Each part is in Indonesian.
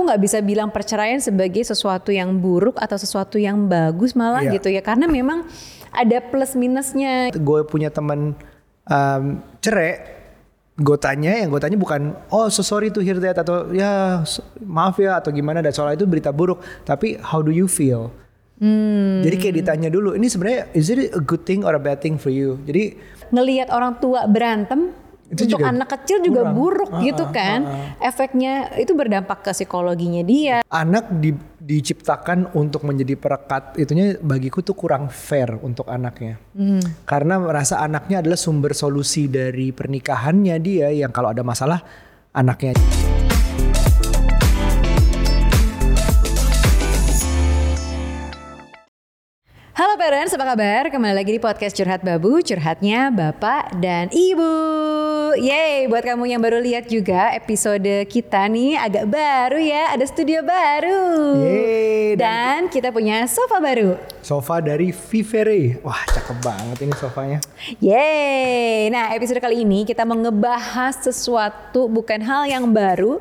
aku nggak bisa bilang perceraian sebagai sesuatu yang buruk atau sesuatu yang bagus malah Iya. gitu ya. Karena memang ada plus minusnya. Gue punya teman um, cerai gue tanya yang gue tanya bukan oh so sorry to hear that atau ya so- maaf ya atau gimana dan soal itu berita buruk. Tapi how do you feel? Hmm. jadi kayak ditanya dulu ini sebenarnya is it a good thing or a bad thing for you? Jadi ngelihat orang tua berantem Itu untuk juga anak kecil juga kurang. buruk Ah, gitu ah, kan efeknya itu berdampak ke psikologinya dia anak di- diciptakan untuk menjadi perekat itunya bagiku tuh kurang fair untuk anaknya Hmm. karena merasa anaknya adalah sumber solusi dari pernikahannya dia yang kalau ada masalah anaknya Halo parents, apa kabar? Kembali lagi di podcast Curhat Babu, curhatnya Bapak dan Ibu. Yeay, buat kamu yang baru lihat juga episode kita nih agak baru ya, ada studio baru. Yeay, Dan kita punya sofa baru. sofa dari Vivere wah cakep banget ini sofanya Yeay, nah episode kali ini kita mau ngebahas sesuatu bukan hal yang baru,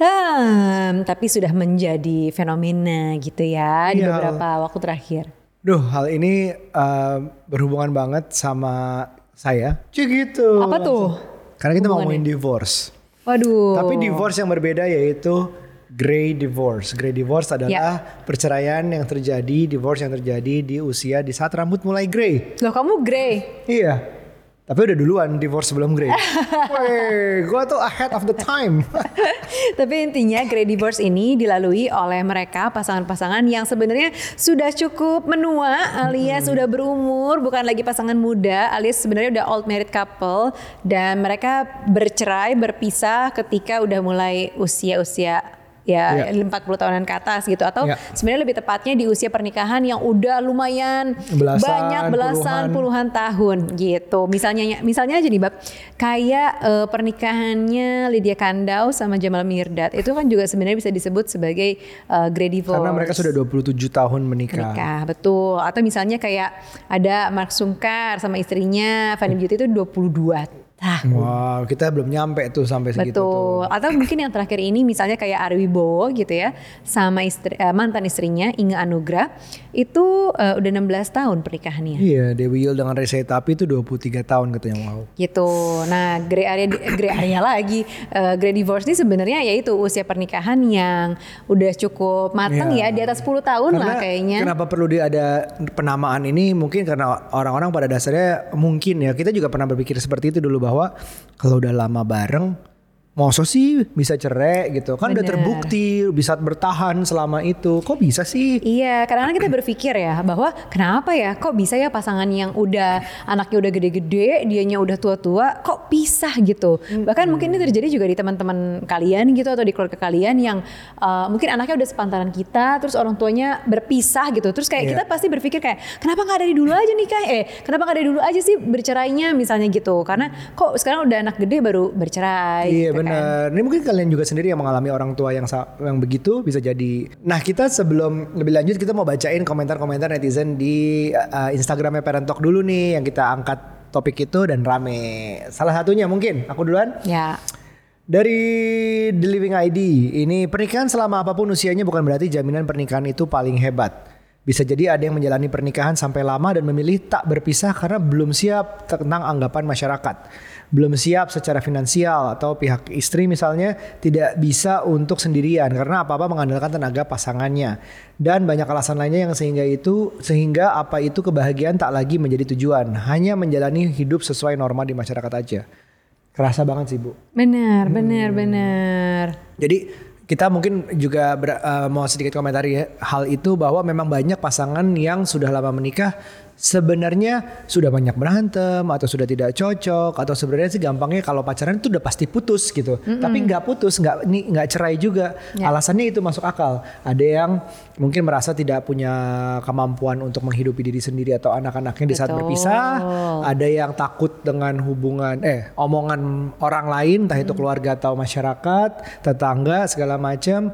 hmm, tapi sudah menjadi fenomena gitu ya di Iya. beberapa waktu terakhir. Duh, hal ini uh, berhubungan banget sama saya. Cik gitu. Apa tuh? Karena kita mau ngomongin divorce. Waduh. Tapi divorce yang berbeda yaitu grey divorce. Grey divorce Ya. adalah perceraian yang terjadi, divorce yang terjadi di usia di saat rambut mulai grey. Loh kamu grey. Iya. Tapi udah duluan divorce sebelum grey. Weh, gua tuh ahead of the time. Tapi intinya grey divorce ini dilalui oleh mereka pasangan-pasangan yang sebenarnya sudah cukup menua alias sudah berumur, bukan lagi pasangan muda alias sebenarnya udah old married couple dan mereka bercerai, berpisah ketika udah mulai usia-usia ya Iya. 40 tahunan ke atas gitu atau Iya. sebenarnya lebih tepatnya di usia pernikahan yang udah lumayan Belasan, banyak belasan puluhan tahun gitu. Misalnya misalnya aja nih Bab, kayak eh, pernikahannya Lydia Kandau sama Jamal Mirdad itu kan juga sebenarnya bisa disebut sebagai eh, grey divorce. Karena mereka sudah 27 tahun menikah. menikah, betul. Atau misalnya kayak ada Mark Sungkar sama istrinya Fanny Beauty itu 22 tahun. Wow, kita belum nyampe tuh sampai segitu tuh. Betul. Atau mungkin yang terakhir ini misalnya kayak Ari Wibowo gitu ya sama istri eh, mantan istrinya Inge Anugrah itu eh, udah 16 tahun pernikahannya. Iya, Dewi Yul dengan Reza Tapi itu 23 tahun katanya wow. gitu. Nah, grey area grey area lagi, eh, grey divorce ini sebenarnya yaitu usia pernikahan yang udah cukup matang Iya. ya, di atas 10 tahun lah kayaknya. Kenapa perlu di ada penamaan ini? Mungkin karena orang-orang pada dasarnya mungkin ya kita juga pernah berpikir seperti itu dulu bahwa kalau udah lama bareng, masa sih bisa cerai gitu kan udah Bener. terbukti bisa bertahan selama itu. Kok bisa sih? Iya, kadang-kadang kita berpikir ya bahwa kenapa ya kok bisa ya pasangan yang udah anaknya udah gede-gede, dianya udah tua-tua, kok pisah gitu. Bahkan mungkin ini terjadi juga di teman-teman kalian gitu atau di keluarga kalian yang uh, mungkin anaknya udah sepantaran kita, terus orang tuanya berpisah gitu. Terus kayak Iya. kita pasti berpikir kayak kenapa nggak dari dulu aja nikah? Eh, kenapa nggak dari dulu aja sih bercerainya misalnya gitu. Karena kok sekarang udah anak gede baru bercerai. Iya gitu kan. benar. Ini mungkin kalian juga sendiri yang mengalami orang tua yang yang begitu bisa jadi. Nah kita sebelum lebih lanjut kita mau bacain komentar-komentar netizen di uh, Instagramnya Parent Talk dulu nih yang kita angkat topik itu dan rame. Salah satunya mungkin aku duluan. Ya. Dari The Living ID, ini pernikahan selama apa pun usianya bukan berarti jaminan pernikahan itu paling hebat. Bisa jadi ada yang menjalani pernikahan sampai lama dan memilih tak berpisah karena belum siap tentang anggapan masyarakat. Belum siap secara finansial atau pihak istri misalnya tidak bisa untuk sendirian karena apa-apa mengandalkan tenaga pasangannya. Dan banyak alasan lainnya yang sehingga itu sehingga apa itu kebahagiaan tak lagi menjadi tujuan, hanya menjalani hidup sesuai norma di masyarakat aja. Kerasa banget sih, Bu. Benar, Hmm. benar, benar. Jadi kita mungkin juga ber- eh, mau sedikit komentari ya, hal itu bahwa memang banyak pasangan yang sudah lama menikah sebenarnya sudah banyak berantem atau sudah tidak cocok atau sebenarnya sih gampangnya kalau pacaran itu udah pasti putus gitu. Tapi nggak putus, nggak ini nggak cerai juga. Ya. Alasannya itu masuk akal. Ada yang mungkin merasa tidak punya kemampuan untuk menghidupi diri sendiri atau anak-anaknya di saat Betul. berpisah. Ada yang takut dengan hubungan eh omongan orang lain, entah itu keluarga atau masyarakat, tetangga segala macam.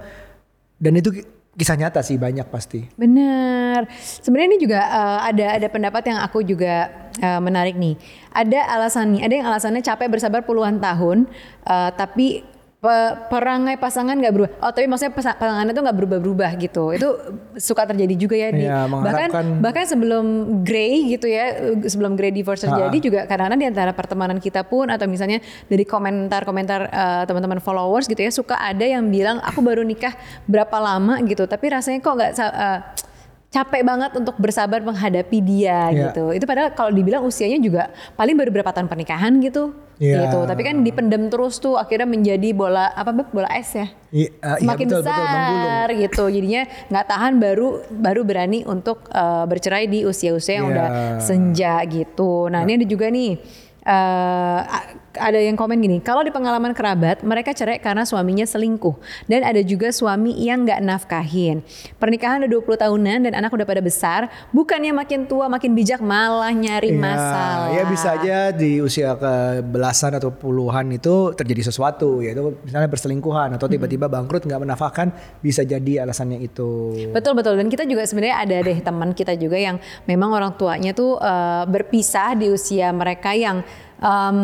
Dan itu kisah nyata sih banyak pasti. Benar. Sebenarnya ini juga eh, ada ada pendapat yang aku juga eh, menarik nih. Ada alasannya, ada yang alasannya capek bersabar puluhan tahun, eh, tapi pe- perangai pasangan nggak berubah. Oh tapi maksudnya pasa- pasangannya tuh nggak berubah-berubah gitu. Itu suka terjadi juga ya di Iya, bahkan bahkan sebelum Grey gitu ya, sebelum Grey divorce terjadi juga kadang-kadang di antara pertemanan kita pun atau misalnya dari komentar-komentar eh, teman-teman followers gitu ya suka ada yang bilang aku baru nikah berapa lama gitu, tapi rasanya kok nggak eh, capek banget untuk bersabar menghadapi dia Iya. gitu. Itu padahal kalau dibilang usianya juga paling baru berapa tahun pernikahan gitu. Iya. Gitu. Tapi kan dipendem terus tuh akhirnya menjadi bola apa bola es ya. I- uh, iya, Semakin betul, betul, besar gitu. Jadinya nggak tahan baru baru berani untuk eh, bercerai di usia-usia yang Iya. udah senja gitu. Nah, ini ada juga nih a- ada yang komen gini, kalau di pengalaman kerabat mereka cerai karena suaminya selingkuh dan ada juga suami yang nggak nafkahin. Pernikahan udah 20 tahunan dan anak udah pada besar, bukannya makin tua makin bijak malah nyari Iya, masalah. Ya bisa aja di usia ke belasan atau puluhan itu terjadi sesuatu yaitu misalnya berselingkuhan atau tiba-tiba bangkrut nggak menafkahkan bisa jadi alasannya itu. Betul betul dan kita juga sebenarnya ada deh teman kita juga yang memang orang tuanya tuh eh, berpisah di usia mereka yang em,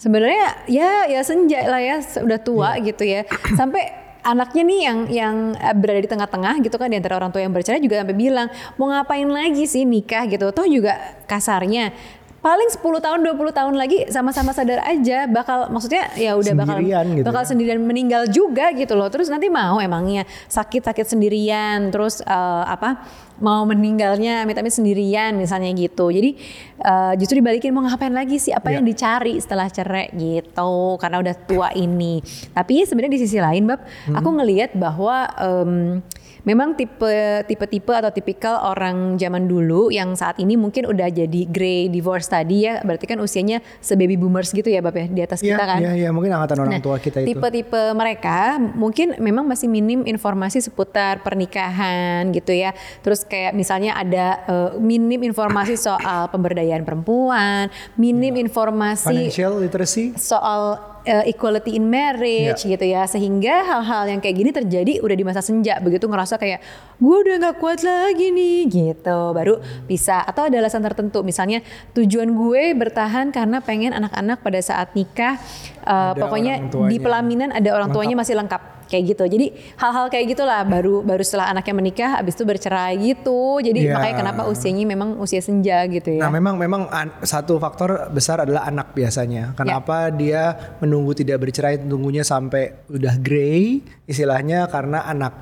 sebenarnya ya ya senja lah ya udah tua gitu ya. Sampai anaknya nih yang yang eh, berada di tengah-tengah gitu kan di antara orang tua yang bercerai juga sampai bilang mau ngapain lagi sih nikah? gitu. Toh juga kasarnya paling 10 tahun 20 tahun lagi sama-sama sadar aja bakal maksudnya ya udah bakal Sendirian gitu bakal ya. sendirian meninggal juga gitu loh. Terus nanti mau emangnya sakit-sakit sendirian, terus eh, apa mau meninggalnya amit-amit sendirian misalnya gitu. Jadi eh, justru dibalikin mau ngapain lagi sih? Apa Iya. yang dicari setelah cerai gitu? Karena udah tua ini. Tapi sebenarnya di sisi lain, bab, aku ngelihat bahwa em, memang tipe tipe-tipe atau tipikal orang zaman dulu yang saat ini mungkin udah jadi grey divorce tadi ya, berarti kan usianya sebaby boomers gitu ya, bab ya di atas Iya, kita kan. iya, iya, mungkin angkatan orang Nah, tua kita itu. Tipe-tipe mereka mungkin memang masih minim informasi seputar pernikahan gitu ya. Terus kayak misalnya ada eh, minim informasi soal pemberdayaan perempuan, minim informasi Financial literacy. soal eh, equality in marriage Ya. gitu ya. Sehingga hal-hal yang kayak gini terjadi udah di masa senja. Begitu ngerasa kayak gue udah nggak kuat lagi nih gitu. Baru bisa. Atau ada alasan tertentu. Misalnya tujuan gue bertahan karena pengen anak-anak pada saat nikah Ada pokoknya di pelaminan ada orang tuanya masih lengkap kayak gitu jadi hal-hal kayak gitulah baru baru setelah anaknya menikah abis itu bercerai gitu jadi Ya. makanya kenapa usianya memang usia senja gitu ya Nah, memang memang an- satu faktor besar adalah anak biasanya. Ya. Kenapa dia menunggu tidak bercerai, tunggunya sampai udah grey, istilahnya karena anak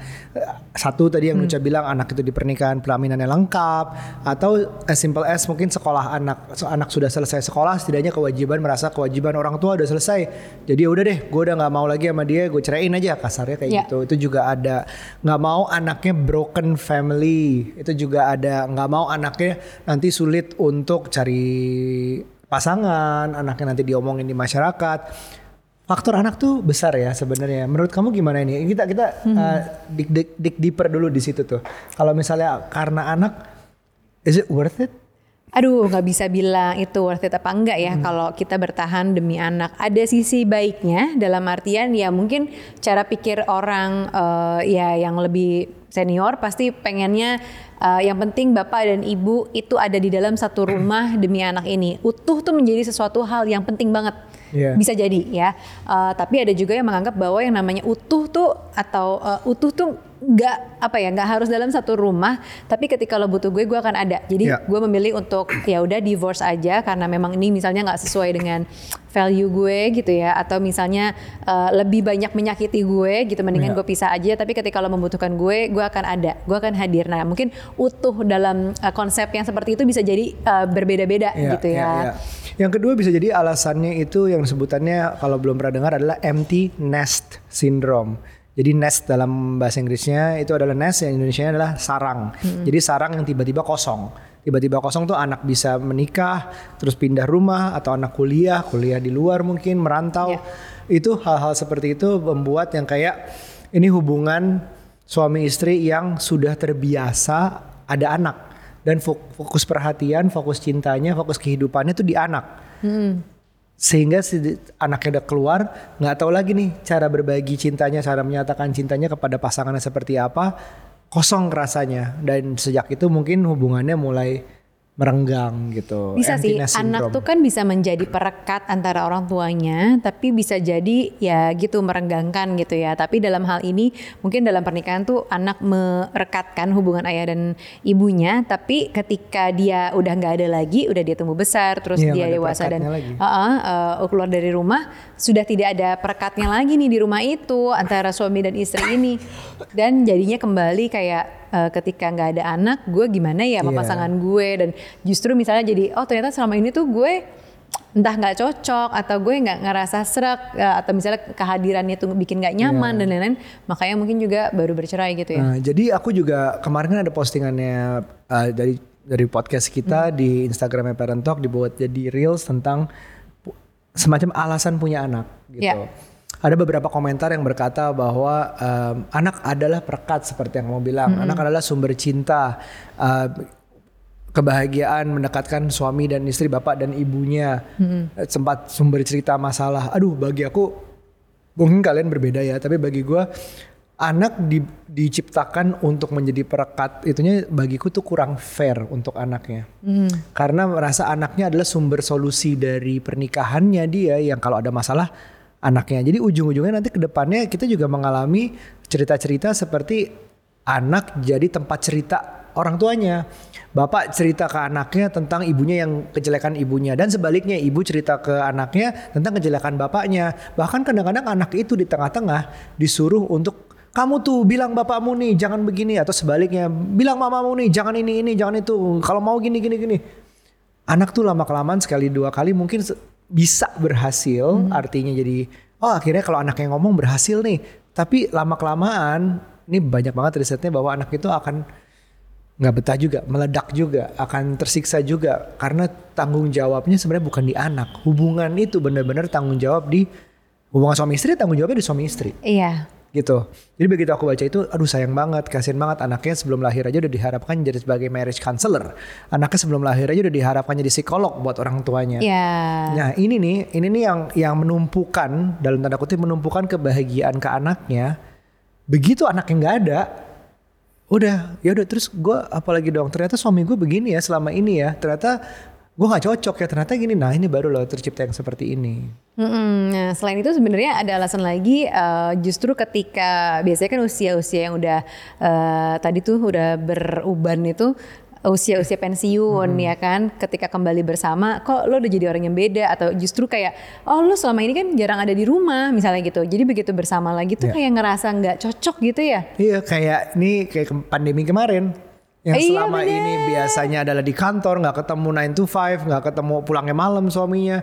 satu tadi yang Hmm. Nucha bilang anak itu di pernikahan pelaminannya lengkap atau as simple as mungkin sekolah anak so, anak sudah selesai sekolah setidaknya kewajiban merasa kewajiban orang tua udah selesai. Jadi ya udah deh, gue udah nggak mau lagi sama dia, gue ceraiin aja kasarnya kayak Ya. gitu. Itu juga ada nggak mau anaknya broken family. Itu juga ada nggak mau anaknya nanti sulit untuk cari pasangan, anaknya nanti diomongin di masyarakat. Faktor anak tuh besar ya sebenarnya. Menurut kamu gimana ini? Kita kita uh, dig, dig, dig deeper dulu di situ tuh. Kalau misalnya karena anak, is it worth it? Aduh, nggak bisa bilang itu worth it apa enggak ya kalau kita bertahan demi anak. Ada sisi baiknya dalam artian ya mungkin cara pikir orang eh, ya yang lebih senior pasti pengennya eh, yang penting bapak dan ibu itu ada di dalam satu rumah demi anak ini. Utuh tuh menjadi sesuatu hal yang penting banget. Iya. Bisa jadi ya. Eh, tapi ada juga yang menganggap bahwa yang namanya utuh tuh atau eh, utuh tuh nggak apa ya nggak harus dalam satu rumah tapi ketika lo butuh gue gue akan ada jadi Ya. gue memilih untuk ya udah divorce aja karena memang ini misalnya nggak sesuai dengan value gue gitu ya atau misalnya eh, lebih banyak menyakiti gue gitu mendingan Ya. gue pisah aja tapi ketika lo membutuhkan gue gue akan ada gue akan hadir nah mungkin utuh dalam eh, konsep yang seperti itu bisa jadi eh, berbeda-beda Iya, gitu ya iya. Yang kedua bisa jadi alasannya itu yang sebutannya kalau belum pernah dengar adalah empty nest syndrome. Jadi nest dalam bahasa Inggrisnya itu adalah nest yang Indonesia adalah sarang. Hmm. Jadi sarang yang tiba-tiba kosong. Tiba-tiba kosong tuh anak bisa menikah, terus pindah rumah atau anak kuliah, kuliah di luar mungkin merantau. Iya. Itu hal-hal seperti itu membuat yang kayak ini hubungan suami istri yang sudah terbiasa ada anak dan fok- fokus perhatian, fokus cintanya, fokus kehidupannya tuh di anak. Sehingga si anaknya udah keluar, nggak tahu lagi nih cara berbagi cintanya, cara menyatakan cintanya kepada pasangannya seperti apa, kosong rasanya. Dan sejak itu mungkin hubungannya mulai merenggang gitu. Bisa sih, emptiness anak syndrome. tuh kan bisa menjadi perekat antara orang tuanya, tapi bisa jadi ya gitu merenggangkan gitu ya. Tapi dalam hal ini mungkin dalam pernikahan tuh anak merekatkan hubungan ayah dan ibunya, tapi ketika dia udah nggak ada lagi, udah dia tumbuh besar, terus Iya, dia dewasa dan lagi. uh-uh, uh, keluar dari rumah, sudah tidak ada perekatnya lagi nih di rumah itu antara suami dan istri ini, dan jadinya kembali kayak uh, ketika nggak ada anak, gue gimana ya sama Iya. pasangan gue dan justru misalnya jadi oh ternyata selama ini tuh gue entah nggak cocok atau gue nggak ngerasa serak uh, atau misalnya kehadirannya tuh bikin nggak nyaman Iya. dan lain-lain makanya mungkin juga baru bercerai gitu ya. Nah, jadi aku juga kemarin kan ada postingannya uh, dari dari podcast kita di Instagramnya Parent Talk dibuat jadi reels tentang semacam alasan punya anak gitu. Ya. Ada beberapa komentar yang berkata bahwa um, anak adalah perekat seperti yang kamu bilang, anak adalah sumber cinta, uh, kebahagiaan mendekatkan suami dan istri, bapak dan ibunya. Eh, Sempat sumber cerita masalah. Aduh, bagi aku mungkin kalian berbeda ya, tapi bagi gua anak di- diciptakan untuk menjadi perekat itunya bagiku tuh kurang fair untuk anaknya. Karena merasa anaknya adalah sumber solusi dari pernikahannya dia yang kalau ada masalah anaknya. Jadi ujung-ujungnya nanti ke depannya kita juga mengalami cerita-cerita seperti anak jadi tempat cerita orang tuanya. Bapak cerita ke anaknya tentang ibunya yang kejelekan ibunya dan sebaliknya ibu cerita ke anaknya tentang kejelekan bapaknya. Bahkan kadang-kadang anak itu di tengah-tengah disuruh untuk kamu tuh bilang bapakmu nih jangan begini atau sebaliknya bilang mamamu nih jangan ini ini jangan itu. Kalau mau gini gini gini. Anak tuh lama kelamaan sekali dua kali mungkin bisa berhasil artinya jadi oh akhirnya kalau anak yang ngomong berhasil nih. Tapi lama kelamaan ini banyak banget risetnya bahwa anak itu akan nggak betah juga meledak juga akan tersiksa juga. Karena tanggung jawabnya sebenarnya bukan di anak. Hubungan itu benar-benar tanggung jawab di hubungan suami istri tanggung jawabnya di suami istri. Iya. Gitu. Jadi begitu aku baca itu, aduh sayang banget, kasihan banget anaknya sebelum lahir aja udah diharapkan jadi sebagai marriage counselor. Anaknya sebelum lahir aja udah diharapkan jadi psikolog buat orang tuanya. Iya. Nah ini nih, ini nih yang yang menumpukan dalam tanda kutip menumpukan kebahagiaan ke anaknya. Begitu anaknya nggak ada, udah ya udah terus gue apalagi dong ternyata suami gue begini ya selama ini ya ternyata gue nggak cocok ya ternyata gini nah ini baru loh tercipta yang seperti ini. Mm-mm. Nah, selain itu sebenarnya ada alasan lagi eh, justru ketika biasanya kan usia-usia yang udah eh, tadi tuh udah beruban itu usia-usia pensiun ya kan ketika kembali bersama kok lo udah jadi orang yang beda atau justru kayak oh lo selama ini kan jarang ada di rumah misalnya gitu jadi begitu bersama lagi tuh Ya. kayak ngerasa nggak cocok gitu ya Iya kayak ini kayak pandemi kemarin yang Iya, selama bener. ini biasanya adalah di kantor nggak ketemu 9 to 5 nggak ketemu pulangnya malam suaminya.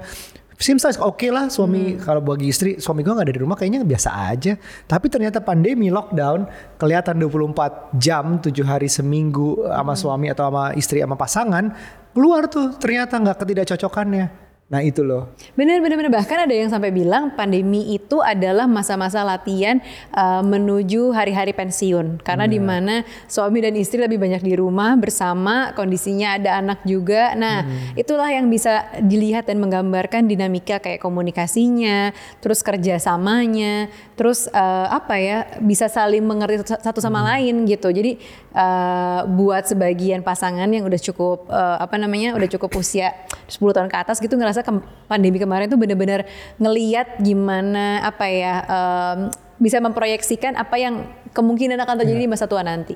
Seems like oke lah suami. Kalau bagi istri suami gue nggak ada di rumah kayaknya biasa aja. Tapi ternyata pandemi lockdown kelihatan 24 jam 7 hari seminggu sama suami atau sama istri sama pasangan keluar tuh ternyata nggak ketidakcocokannya nah itu loh. Bener bener bener. Bahkan ada yang sampai bilang pandemi itu adalah masa-masa latihan uh, menuju hari-hari pensiun. Karena di mana suami dan istri lebih banyak di rumah bersama kondisinya ada anak juga. Nah itulah yang bisa dilihat dan menggambarkan dinamika kayak komunikasinya, terus kerjasamanya, terus uh, apa ya bisa saling mengerti satu- sama lain gitu. Jadi uh, buat sebagian pasangan yang udah cukup uh, apa namanya udah cukup usia 10 tahun ke atas gitu ngerasa kem- pandemi kemarin tuh bener-bener ngeliat gimana apa ya em, bisa memproyeksikan apa yang kemungkinan akan terjadi di masa tua nanti.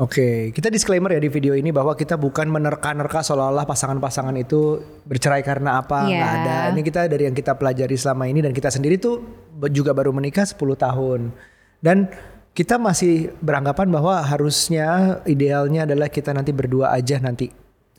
Oke, kita disclaimer ya di video ini bahwa kita bukan menerka-nerka seolah-olah pasangan-pasangan itu bercerai karena apa, Iya. nggak ada. Ini kita dari yang kita pelajari selama ini dan kita sendiri tuh juga baru menikah 10 tahun. Dan kita masih beranggapan bahwa harusnya idealnya adalah kita nanti berdua aja nanti.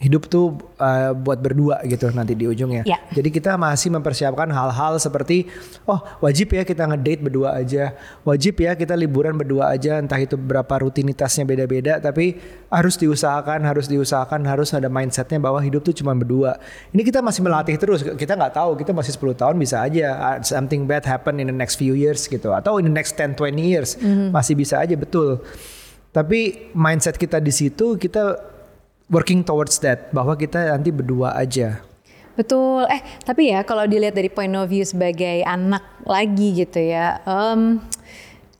Hidup tuh uh, buat berdua gitu nanti di ujungnya. Ya. Jadi kita masih mempersiapkan hal-hal seperti oh wajib ya kita ngedate berdua aja, wajib ya kita liburan berdua aja, entah itu berapa rutinitasnya beda-beda, tapi harus diusahakan, harus diusahakan, harus ada mindsetnya bahwa hidup tuh cuma berdua. Ini kita masih melatih terus, kita nggak tahu, kita masih 10 tahun bisa aja uh, something bad happen in the next few years gitu, atau in the next 10-20 years masih bisa aja betul. Tapi mindset kita di situ kita working towards that bahwa kita nanti berdua aja. Betul. Eh tapi ya kalau dilihat dari point of view sebagai anak lagi gitu ya, em,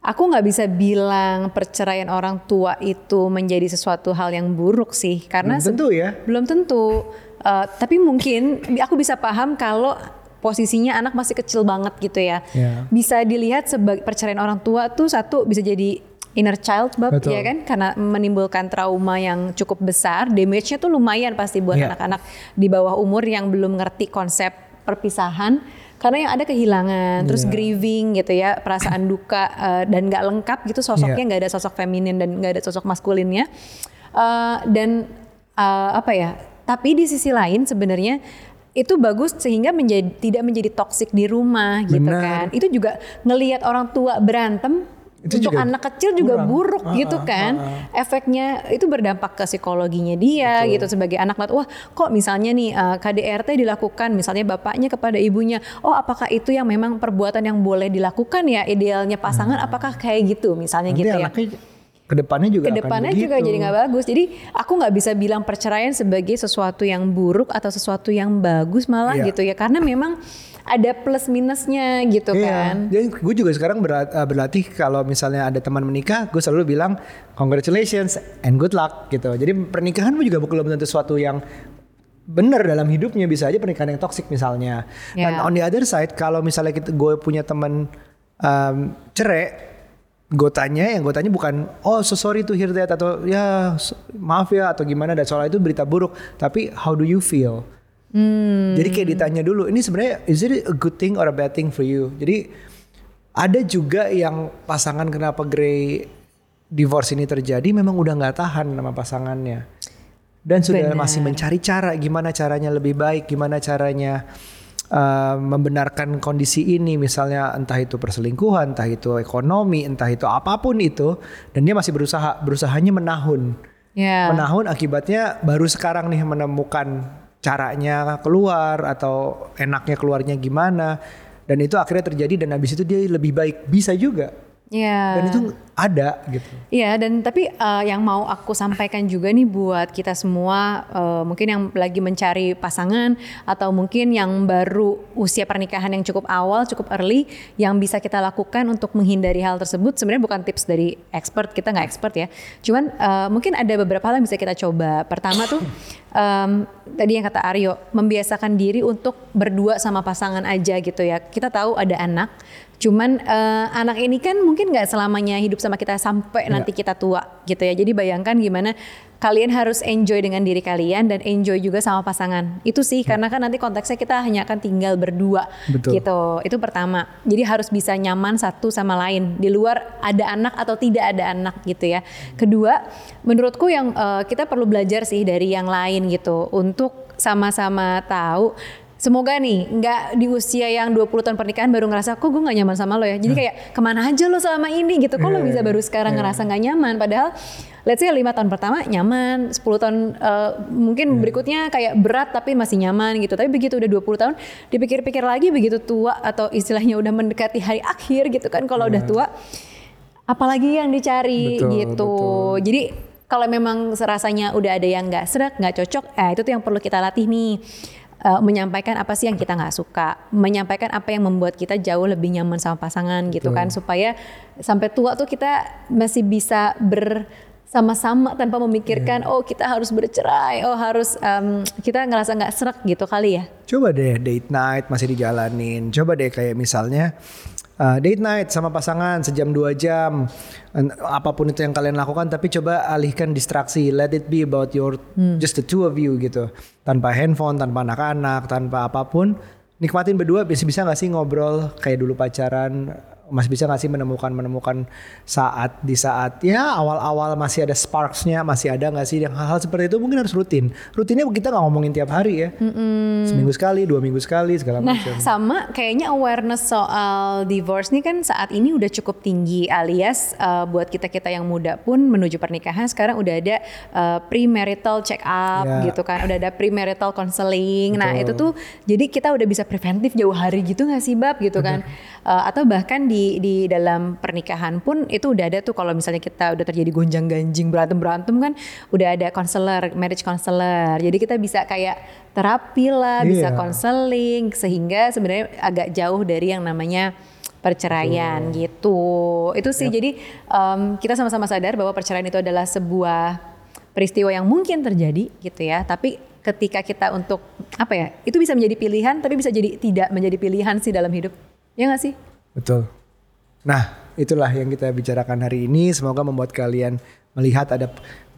Aku nggak bisa bilang perceraian orang tua itu menjadi sesuatu hal yang buruk sih, karena Belum tentu ya. belum tentu. Uh, tapi mungkin aku bisa paham kalau posisinya anak masih kecil banget gitu ya. Ya. Bisa dilihat sebagai perceraian orang tua tuh satu bisa jadi inner child bab Betul. ya kan karena menimbulkan trauma yang cukup besar, damage-nya tuh lumayan pasti buat Ya. anak-anak di bawah umur yang belum ngerti konsep perpisahan karena yang ada kehilangan, terus Iya. grieving gitu ya, perasaan duka uh, dan nggak lengkap gitu sosoknya Iya. nggak ada sosok feminin dan nggak ada sosok maskulinnya Uh, dan uh, apa ya? Tapi di sisi lain sebenarnya itu bagus sehingga menjadi tidak menjadi toksik di rumah gitu Benar. kan. Itu juga ngelihat orang tua berantem Itu untuk juga anak kecil juga kurang. buruk Ah, gitu ah, kan. Efeknya itu berdampak ke psikologinya dia Betul. gitu sebagai anak wah kok misalnya nih uh, KDRT dilakukan misalnya bapaknya kepada ibunya, oh apakah itu yang memang perbuatan yang boleh dilakukan ya idealnya pasangan apakah kayak gitu misalnya Nanti gitu ya. anaknya ke depannya juga Ke depannya akan juga begitu. jadi nggak bagus. Jadi aku nggak bisa bilang perceraian sebagai sesuatu yang buruk atau sesuatu yang bagus malah Iya. gitu ya. Karena memang ada plus minusnya gitu kan. Iya, jadi gue juga sekarang eh, berlatih kalau misalnya ada teman menikah, gue selalu bilang congratulations and good luck gitu. Jadi pernikahan juga belum tentu sesuatu yang benar dalam hidupnya bisa aja pernikahan yang toksik misalnya. Dan Ya. on the other side kalau misalnya kita gue punya teman um, cerai, gue tanya yang gue tanya bukan oh so sorry to hear that atau ya so- maaf ya atau gimana dan soal itu berita buruk, tapi how do you feel? Jadi kayak ditanya dulu, ini sebenarnya is it a good thing or a bad thing for you? Jadi ada juga yang pasangan kenapa Grey divorce ini terjadi memang udah nggak tahan sama pasangannya dan sudah Benar. masih mencari cara gimana caranya lebih baik, gimana caranya uh, membenarkan kondisi ini, misalnya entah itu perselingkuhan, entah itu ekonomi, entah itu apa pun itu, dan dia masih berusaha, berusahanya menahun Ya. menahun akibatnya baru sekarang nih menemukan caranya keluar atau enaknya keluarnya gimana. Dan itu akhirnya terjadi dan habis itu dia lebih baik. Bisa juga Ya. dan itu ada gitu. Iya dan tapi eh, yang mau aku sampaikan juga nih buat kita semua eh, mungkin yang lagi mencari pasangan atau mungkin yang baru usia pernikahan yang cukup awal cukup early yang bisa kita lakukan untuk menghindari hal tersebut sebenarnya bukan tips dari expert kita nggak expert ya. Cuman eh, mungkin ada beberapa hal yang bisa kita coba. Pertama tuh em, tadi yang kata Aryo membiasakan diri untuk berdua sama pasangan aja gitu ya. Kita tahu ada anak cuman eh, anak ini kan mungkin nggak selamanya hidup sama kita sampai Ya. nanti kita tua gitu ya. Jadi bayangkan gimana kalian harus enjoy dengan diri kalian dan enjoy juga sama pasangan. Itu sih karena kan nanti konteksnya kita hanya akan tinggal berdua. Betul. gitu. Itu pertama. Jadi harus bisa nyaman satu sama lain. Di luar ada anak atau tidak ada anak gitu ya. Kedua menurutku yang eh, kita perlu belajar sih dari yang lain gitu. Untuk sama-sama tahu Semoga nih nggak di usia yang 20 tahun pernikahan baru ngerasa kok gue nggak nyaman sama lo ya. Jadi kayak ke mana aja lo selama ini gitu. Kok lo Iya, bisa baru sekarang iya. ngerasa nggak nyaman. Padahal let's say 5 tahun pertama nyaman, 10 tahun eh, mungkin berikutnya kayak berat tapi masih nyaman gitu. Tapi begitu udah 20 tahun dipikir-pikir lagi begitu tua atau istilahnya udah mendekati hari akhir gitu kan kalau udah tua apalagi yang dicari Betul, gitu. betul. Jadi kalau memang serasanya udah ada yang nggak serak, nggak cocok, eh itu tuh yang perlu kita latih nih. Eh, menyampaikan apa sih yang kita nggak suka, menyampaikan apa yang membuat kita jauh lebih nyaman sama pasangan gitu Betul. kan, supaya sampai tua tuh kita masih bisa bersama-sama tanpa memikirkan, oh kita harus bercerai, oh harus em, kita ngerasa nggak serak gitu kali ya. coba deh date night masih dijalanin coba deh kayak misalnya uh, date night sama pasangan sejam dua jam. Apa pun itu yang kalian lakukan tapi coba alihkan distraksi. Let it be about your just the two of you gitu. Tanpa handphone tanpa anak-anak tanpa apa pun. Nikmatin berdua bisa bisa nggak sih ngobrol kayak dulu pacaran masih bisa nggak sih menemukan menemukan saat di saat ya awal-awal masih ada sparksnya masih ada nggak sih yang hal-hal seperti itu mungkin harus rutin rutinnya kita nggak ngomongin tiap hari ya seminggu sekali dua minggu sekali segala Nah, macam sama kayaknya awareness soal divorce nih kan saat ini udah cukup tinggi alias uh, buat kita-kita yang muda pun menuju pernikahan sekarang udah ada uh, premarital check up Ya. gitu kan, udah ada premarital counseling. Nah, Betul. itu tuh jadi kita udah bisa preventif jauh hari gitu nggak sih, Bab gitu kan. Uh, atau bahkan di di dalam pernikahan pun itu udah ada tuh kalau misalnya kita udah terjadi gonjang-ganjing berantem-berantem kan udah ada counselor, marriage counselor. Jadi kita bisa kayak terapi lah, bisa Iya. konseling sehingga sebenarnya agak jauh dari yang namanya perceraian gitu. Itu sih jadi em, kita sama-sama sadar bahwa perceraian itu adalah sebuah peristiwa yang mungkin terjadi gitu ya. Tapi ketika kita untuk apa ya? Itu bisa menjadi pilihan tapi bisa jadi tidak menjadi pilihan sih dalam hidup. Ya nggak sih? Betul. Nah, itulah yang kita bicarakan hari ini. Semoga membuat kalian melihat ada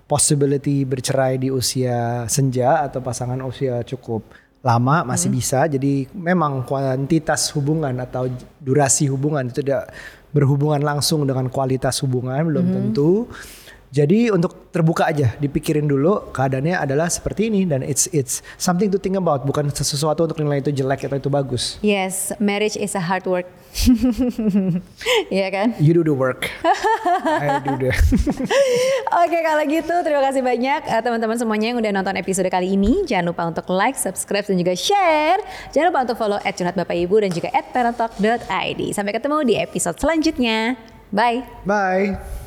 possibility bercerai di usia senja atau pasangan usia cukup lama masih bisa. Jadi memang kuantitas hubungan atau durasi hubungan itu tidak berhubungan langsung dengan kualitas hubungan belum tentu. Jadi untuk terbuka aja, dipikirin dulu keadaannya adalah seperti ini dan it's it's something to think about, bukan sesuatu untuk nilai itu jelek atau itu bagus. Yes, marriage is a hard work. Iya kan? You do the work. I do the. Oke kalau gitu terima kasih banyak eh, teman-teman semuanya yang udah nonton episode kali ini. Jangan lupa untuk like, subscribe dan juga share. Jangan lupa untuk follow @curhat bapak ibu dan juga @parentalk.id. Sampai ketemu di episode selanjutnya. Bye. Bye.